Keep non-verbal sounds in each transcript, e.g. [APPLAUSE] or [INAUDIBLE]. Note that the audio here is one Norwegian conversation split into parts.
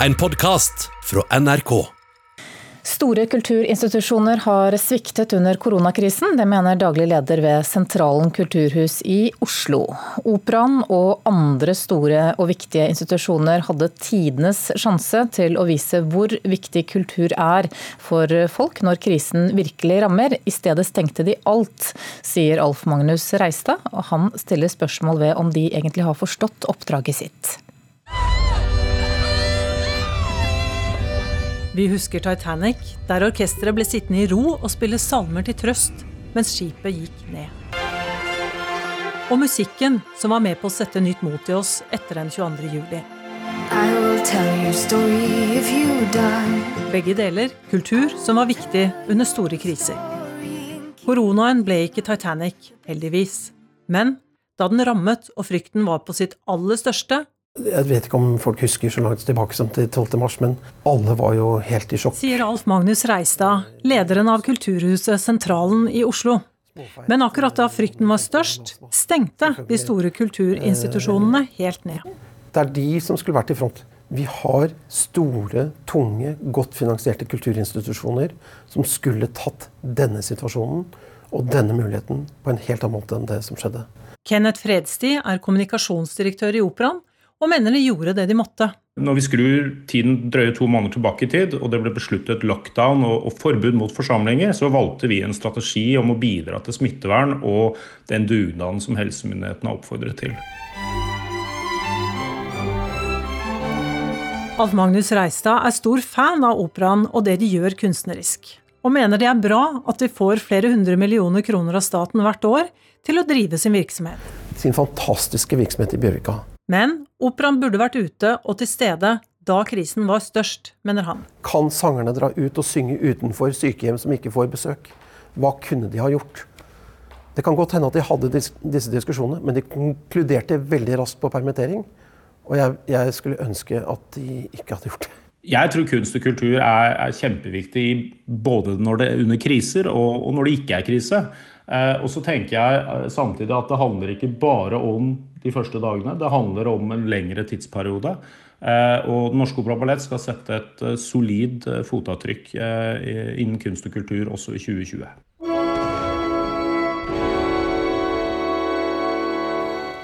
En podkast fra NRK. Store kulturinstitusjoner har sviktet under koronakrisen. Det mener daglig leder ved Sentralen kulturhus i Oslo. Operaen og andre store og viktige institusjoner hadde tidenes sjanse til å vise hvor viktig kultur er for folk når krisen virkelig rammer. I stedet stengte de alt, sier Alf Magnus Reistad. Og han stiller spørsmål ved om de egentlig har forstått oppdraget sitt. Vi husker Titanic, der orkesteret ble sittende i ro og spille salmer til trøst mens skipet gikk ned. Og musikken som var med på å sette nytt mot i oss etter den 22. juli. Begge deler kultur som var viktig under store kriser. Koronaen ble ikke Titanic, heldigvis. Men da den rammet og frykten var på sitt aller største, jeg vet ikke om folk husker så langt tilbake som til 12. mars, men alle var jo helt i sjokk. Sier Alf Magnus Reistad, lederen av Kulturhuset Sentralen i Oslo. Men akkurat da frykten var størst, stengte de store kulturinstitusjonene helt ned. Det er de som skulle vært i front. Vi har store, tunge, godt finansierte kulturinstitusjoner som skulle tatt denne situasjonen og denne muligheten på en helt annen måte enn det som skjedde. Kenneth Fredstid er kommunikasjonsdirektør i Operaen og mener de gjorde det de måtte. Når vi skrur tiden drøye to måneder tilbake i tid, og det ble besluttet lockdown og, og, forbud mot forsamlinger, så valgte vi en strategi om å bidra til smittevern og den dugnaden som helsemyndighetene har oppfordret til. Alf Magnus Reistad er stor fan av operaen og det de gjør kunstnerisk, og mener det er bra at de får flere hundre millioner kroner av staten hvert år til å drive sin virksomhet. Sin fantastiske virksomhet i Bjørvika men operaen burde vært ute og til stede da krisen var størst, mener han. Kan sangerne dra ut og synge utenfor sykehjem som ikke får besøk? Hva kunne de ha gjort? Det kan godt hende at de hadde disse diskusjonene, men de konkluderte veldig raskt på permittering. Og jeg, jeg skulle ønske at de ikke hadde gjort det. Jeg tror kunst og kultur er, er kjempeviktig både når det er under kriser og, og når det ikke er krise. Eh, og så tenker jeg eh, samtidig at det handler ikke bare om de første dagene. Det handler om en lengre tidsperiode. Og og Norsk Opera Ballett skal sette et solid fotavtrykk innen kunst og kultur også i 2020.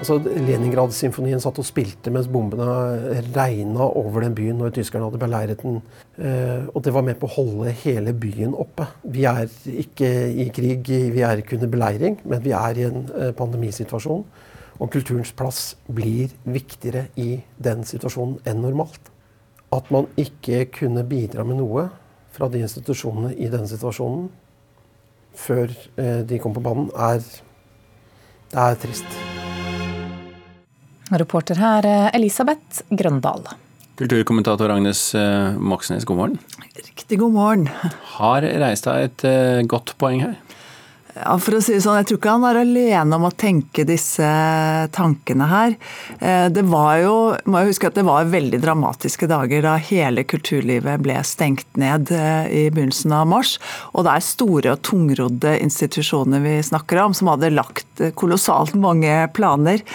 Altså, Leningrad-symfonien satt og spilte mens bombene regna over den byen når tyskerne hadde beleiret den. Eh, og det var med på å holde hele byen oppe. Vi er ikke i krig, vi er ikke under beleiring, men vi er i en eh, pandemisituasjon. Og kulturens plass blir viktigere i den situasjonen enn normalt. At man ikke kunne bidra med noe fra de institusjonene i denne situasjonen før eh, de kom på banen, er, det er trist. Reporter her Elisabeth Grøndal. Kulturkommentator Agnes eh, Moxnes, god morgen. Riktig god morgen. Har Reistad et eh, godt poeng her? Ja, for å si det sånn, Jeg tror ikke han er alene om å tenke disse tankene her. Eh, det var jo, må jeg huske at det var veldig dramatiske dager da hele kulturlivet ble stengt ned i begynnelsen av mars. Og det er store og tungrodde institusjoner vi snakker om, som hadde lagt kolossalt mange planer.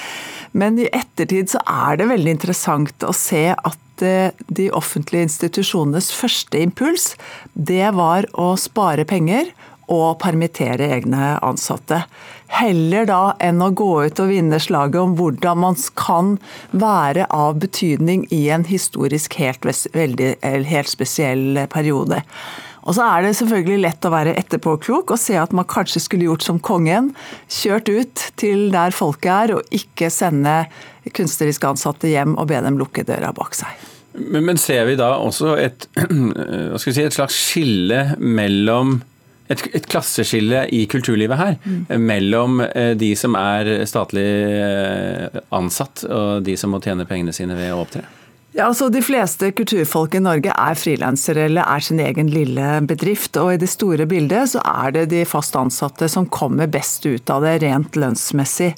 Men i ettertid så er det veldig interessant å se at eh, de offentlige institusjonenes første impuls, det var å spare penger og permittere egne ansatte. Heller da enn å gå ut og vinne slaget om hvordan man kan være av betydning i en historisk helt, veldig, helt spesiell periode. Og så er det selvfølgelig lett å være etterpåklok og se at man kanskje skulle gjort som kongen. Kjørt ut til der folket er, og ikke sende kunstnerisk ansatte hjem og be dem lukke døra bak seg. Men, men ser vi da også et, [CLEARS THROAT] si, et slags skille mellom et, et, klasseskille i kulturlivet her, mm. mellom eh, de som er statlig eh, ansatt og de som må tjene pengene sine ved å opptre? Ja, altså De fleste kulturfolk i Norge er frilansere eller er sin egen lille bedrift. og I det store bildet så er det de fast ansatte som kommer best ut av det rent lønnsmessig.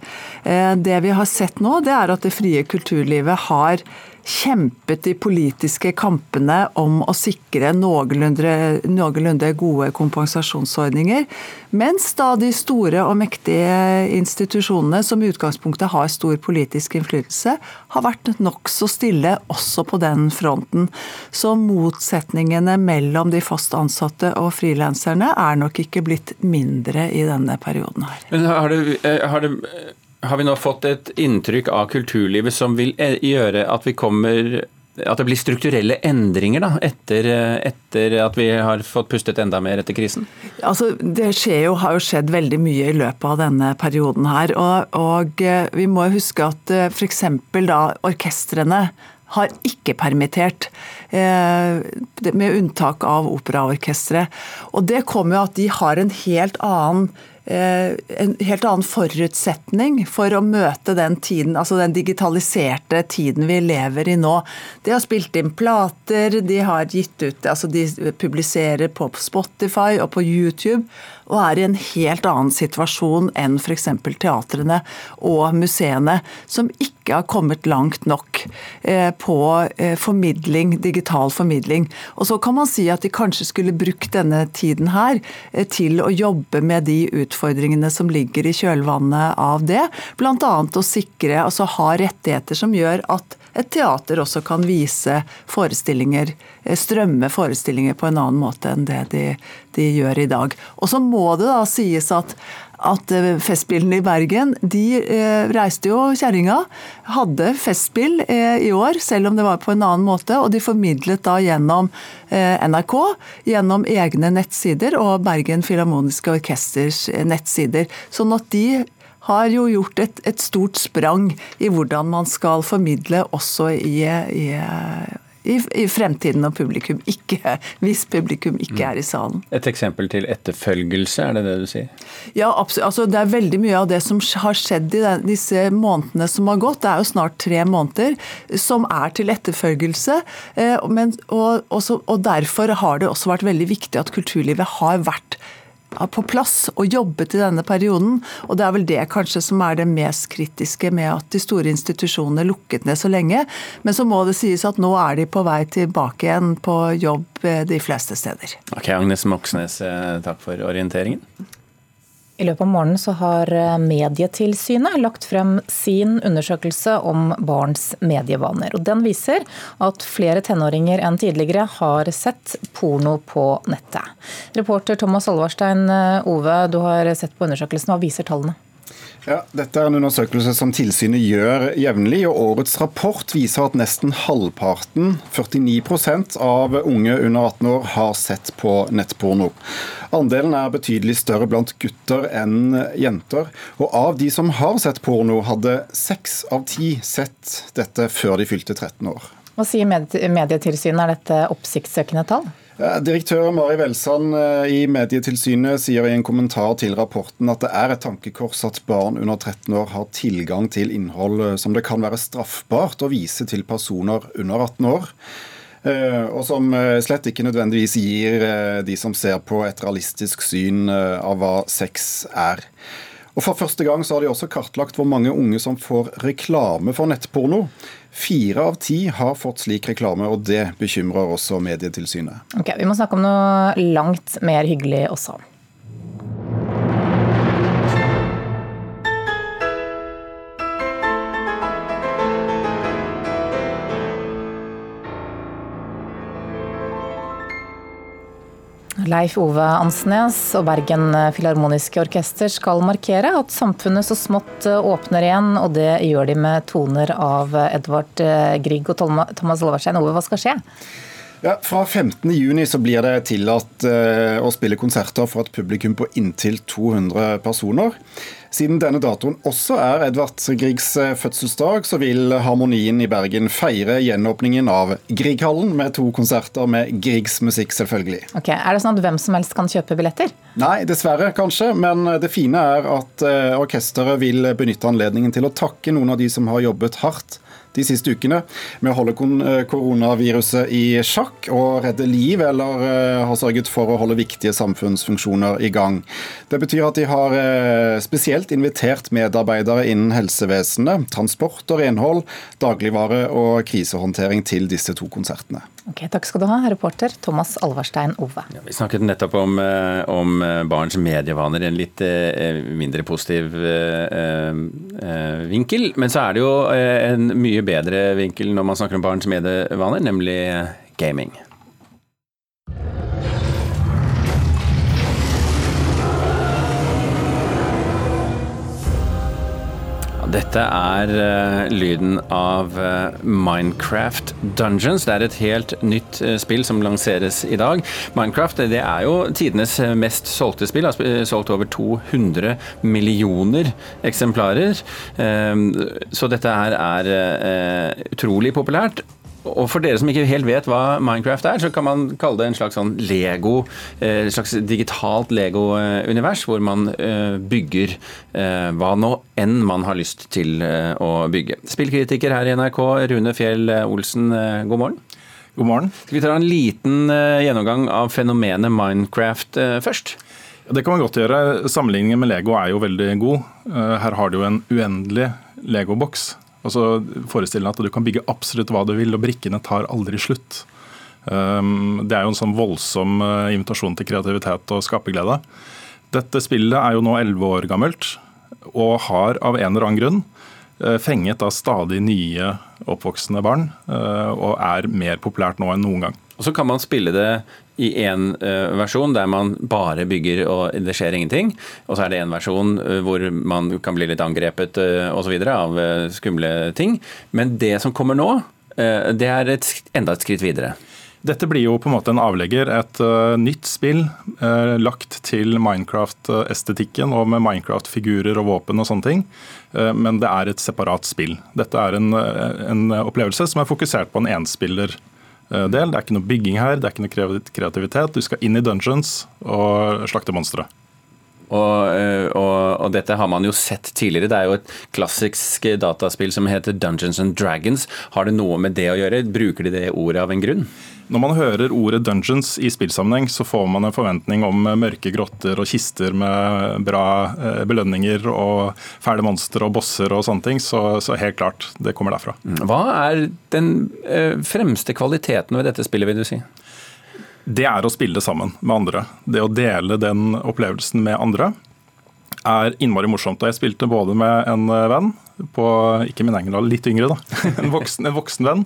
Eh, det vi har sett nå, det er at det frie kulturlivet har kjempet de politiske kampene om å sikre noenlunde, noenlunde gode kompensasjonsordninger. Mens da de store og mektige institusjonene, som i utgangspunktet har stor politisk innflytelse, har vært nokså stille også på den fronten. Så motsetningene mellom de fast ansatte og frilanserne er nok ikke blitt mindre i denne perioden her. Men har det, eh, har det har vi nå fått et inntrykk av kulturlivet som vil eh, gjøre at vi kommer at det blir strukturelle endringer da, etter, eh, etter, at vi har fått pustet enda mer etter krisen? Altså, det jo, har jo skjedd veldig mye i løpet av denne perioden her. Og, og eh, vi må huske at f.eks. da orkestrene har ikke permittert, med unntak av operaorkesteret. Og det kommer jo at de har en helt annen en helt annen forutsetning for å møte den tiden, altså den digitaliserte tiden vi lever i nå. De har spilt inn plater, de har gitt ut altså De publiserer på Spotify og på YouTube og er i en helt annen situasjon enn f.eks. teatrene og museene, som ikke har kommet langt nok eh, på eh, formidling, digital formidling. Og så kan man si at de kanskje skulle brukt denne tiden her eh, til å jobbe med de utfordringene som ligger i kjølvannet av det, bl.a. å sikre, altså ha rettigheter som gjør at et teater også kan vise forestillinger, eh, strømme forestillinger på en annen måte enn det de, de gjør i dag. Og så må det da sies at at eh, Festspillene i Bergen de eh, reiste jo kjerringa, hadde festspill eh, i år, selv om det var på en annen måte. Og de formidlet da gjennom NRK, gjennom egne nettsider og Bergen Filharmoniske Orkesters nettsider. Sånn at de har jo gjort et, et, stort sprang i hvordan man skal formidle også i, i, i, i fremtiden når publikum ikke, hvis publikum ikke er i salen. Et eksempel til etterfølgelse, er det det du sier? Ja, absolutt. Altså, det er veldig mye av det som har skjedd i disse månedene som har gått, det er jo snart tre måneder, som er til etterfølgelse. Eh, men, og, også, og derfor har det også vært veldig viktig at kulturlivet har vært på plass og jobbet i denne perioden. Og det er vel det kanskje som er det mest kritiske med at de store institusjonene lukket ned så lenge. Men så må det sies at nå er de på vei tilbake igjen på jobb eh, de fleste steder. Ok, Agnes Moxnes, eh, takk for orienteringen. I løpet av morgenen så har eh, Medietilsynet lagt frem sin undersøkelse om barns medievaner. Og Den viser at flere tenåringer enn tidligere har sett porno på nettet. Reporter Thomas Alvarstein eh, Ove, du har sett på undersøkelsen. Hva viser tallene? Ja, dette er en undersøkelse som tilsynet gjør jevnlig. og Årets rapport viser at nesten halvparten, 49% av unge under 18 år, har sett på nettporno. Andelen er betydelig større blant gutter enn jenter. Og av de som har sett porno, hadde seks av ti sett dette før de fylte 13 år. Hva sier Medietilsynet, er dette oppsiktsøkende tall? Direktør Mari Velsand eh, i Medietilsynet sier i en kommentar til rapporten at det er et tankekors at barn under 13 år har tilgang til innhold eh, som det kan være straffbart å vise til personer under 18 år. Eh, og som slett ikke nødvendigvis gir de som ser på, et realistisk syn av hva sex er. Og For første gang så har de også kartlagt hvor mange unge som får reklame for nettporno. Fire av ti har fått slik reklame, og det bekymrer også Medietilsynet. Ok, Vi må snakke om noe langt mer hyggelig også. Leif Ove Ansnes og Bergen Filharmoniske Orkester skal markere at samfunnet så smått åpner igjen, og det gjør de med toner av Edvard Grieg og Thomas Loverstein. Ove, hva skal skje? Ja, Fra 15.6 blir det tillatt uh, å spille konserter for et publikum på inntil 200 personer. Siden denne datoen også er Edvard Griegs eh, fødselsdag, så vil Harmonien i Bergen feire gjenåpningen av Grieghallen med to konserter med Griegs musikk, selvfølgelig. Ok, Er det sånn at hvem som helst kan kjøpe billetter? Nei, dessverre kanskje. Men det fine er at uh, orkesteret vil benytte anledningen til å takke noen av de som har jobbet hardt de siste ukene med å holde eh, koronaviruset i sjakk og redde liv, eller uh, har sørget for å holde viktige samfunnsfunksjoner i gang. Det betyr at de har uh, spesielt invitert medarbeidere innen helsevesenet, transport og renhold, dagligvare og krisehåndtering til disse to konsertene. Ok, Takk skal du ha, reporter Thomas Alvarstein Ove. Ja, vi snakket nettopp om, om, barns medievaner i en litt mindre positiv vinkel. Men så er det jo en mye bedre vinkel når man snakker om barns medievaner, nemlig gaming. Dette er uh, lyden av uh, Minecraft Dungeons. Det er et helt nytt uh, spill som lanseres i dag. Minecraft det er jo tidenes mest solgte spill. Har solgt over 200 millioner eksemplarer. så dette her er utrolig populært. Og for dere som ikke helt vet hva Minecraft er, så kan man kalle det en slags sånn Lego, eh, et slags digitalt Lego-univers, hvor man eh, bygger eh, hva nå enn man har lyst til å bygge. Spillkritiker her i NRK, Rune Fjell Olsen, god morgen. God morgen. Skal vi ta en liten gjennomgang av fenomenet Minecraft først? Det kan man godt gjøre. Sammenligningen med Lego er jo veldig god. Her har du jo en uendelig Lego-boks Altså, Forestill deg at du kan bygge absolutt hva du vil, og brikkene tar aldri slutt. Um, det er jo en sånn voldsom uh, invitasjon til kreativitet og skaperglede. Dette spillet er jo nå elleve år gammelt, og har av en eller annen grunn uh, fenget av stadig nye oppvoksende barn, uh, og er mer populært nå enn noen gang. Og Så kan man spille det i én uh, versjon der man bare bygger og det skjer ingenting. Og så er det en versjon uh, hvor man kan bli litt angrepet uh, osv. av skumle ting. Men det som kommer nå, det er et, enda et skritt videre. Dette blir jo på en måte en avlegger. Et uh, nytt spill uh, lagt til Minecraft-estetikken og med Minecraft-figurer og våpen og sånne ting. Uh, men det er et separat spill. Dette er en, en opplevelse som er fokusert på en enspiller Eh, del. Det er ikke noe bygging her, det er ikke noe kreativitet. Du skal inn i dungeons og slakte monstre. Og, eh, og, og, dette har man jo sett tidligere. Det er jo et klassisk dataspill som heter Dungeons and Dragons. Har det noe med det å gjøre? Bruker de det ordet av en grunn? Når man hører ordet dungeons i spillsammenheng, så får man en forventning om mørke grotter og kister med bra eh, belønninger og fæle monstre og bosser og sånne ting. Så, så, helt klart, det kommer derfra. Hva er den eh, fremste kvaliteten ved dette spillet, vil du si? Det er å spille sammen med andre. Det å dele den opplevelsen med andre er innmari morsomt. Og jeg spilte både med en eh, venn på ikke min egen litt yngre, da, [LAUGHS] en voksen, en voksen venn,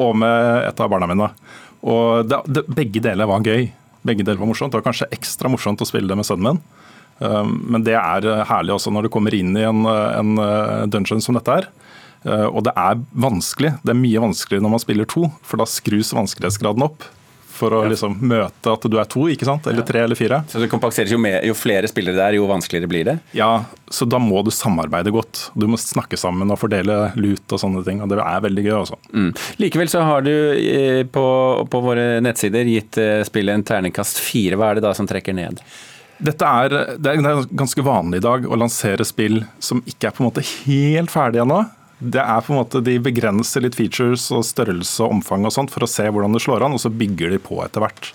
og med et av barna mine. Og det, det, Begge deler var gøy. Begge deler var morsomt. Det var kanskje ekstra morsomt å spille det med sønnen min. Um, men det er herlig også når du kommer inn i en, en dungeon som dette er. Og det er vanskelig. Det er mye vanskeligere når man spiller to, for da skrus vanskelighetsgraden opp for å liksom møte at du er to, ikke sant? eller tre eller fire. Så det kompenseres jo, med, jo flere spillere det er, jo vanskeligere blir det? Ja, så da må du samarbeide godt. Du må snakke sammen og fordele lut og sånne ting. og Det er veldig gøy også. Mm. Likevel så har du eh, på, på våre nettsider gitt eh, spillet en terningkast fire. Hva er det da som trekker ned? Dette er, det er ganske vanlig i dag å lansere spill som ikke er på en måte helt ferdige ennå. Det er på en måte, De begrenser litt features og størrelse og omfang og sånt for å se hvordan det slår an, og så bygger de på etter hvert.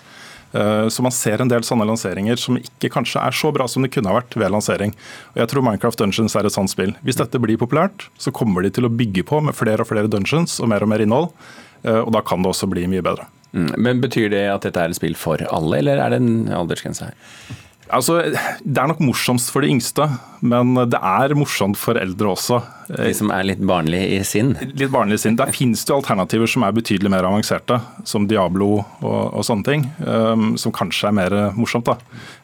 Eh, så man ser en del sånne lanseringer som ikke kanskje er så bra som det kunne ha vært ved lansering. Og Jeg tror Minecraft Dungeons er et sånt spill. Hvis dette blir populært, så kommer de til å bygge på med flere og flere dungeons og mer og mer innhold. Eh, og da kan det også bli mye bedre. Mm, men Betyr det at dette er et spill for alle, eller er det en aldersgrense her? Altså, Det er nok morsomst for de yngste, men det er morsomt for eldre også. De som er litt barnlige i sinn? Litt barnlige i sinn. Der finnes det alternativer som er betydelig mer avanserte, som Diablo og, og sånne ting. Um, som kanskje er mer morsomt. da.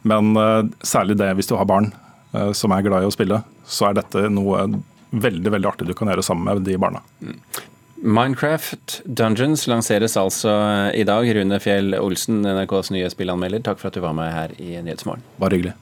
Men uh, særlig det hvis du har barn uh, som er glad i å spille, så er dette noe veldig veldig artig du kan gjøre sammen med de barna. Minecraft Dungeons lanseres altså i dag. Rune Fjell Olsen, NRKs nye spillanmelder, takk for at du var med her i Nyhetsmorgen. Bare hyggelig.